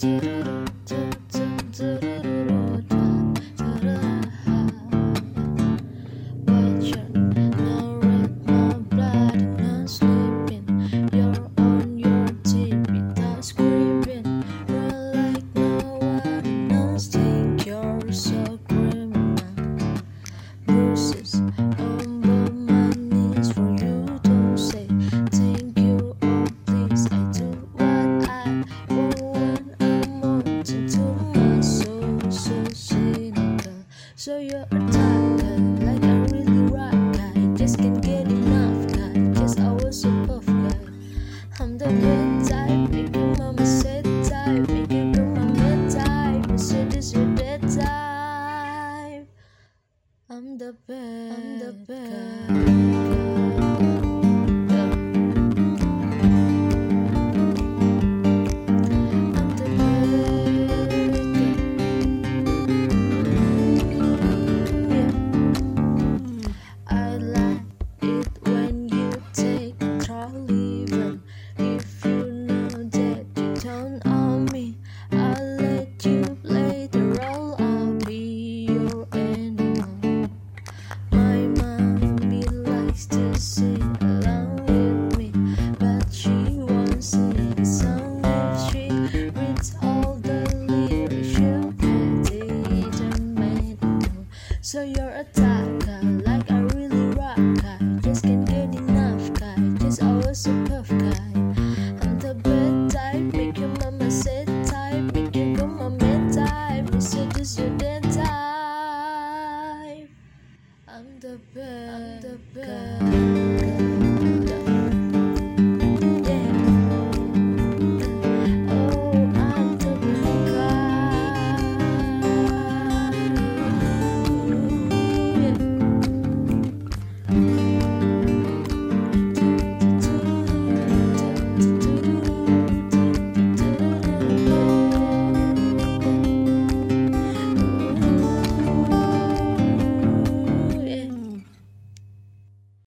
Thank you. So you're a type guy, like a really rock guy. Just can't get enough guy, just I was so puff guy. I'm the good type, make your mama set type, make your girl my type. I said this your bedtime. I'm the bad, I'm the bad. Guy. So you're a guy, like I really rock guy. Just can't get enough guy, just always a puff guy. I'm the bad type, make your mama say type, make you go mama type, you seduce your dead type. I'm the bad, I'm the bad.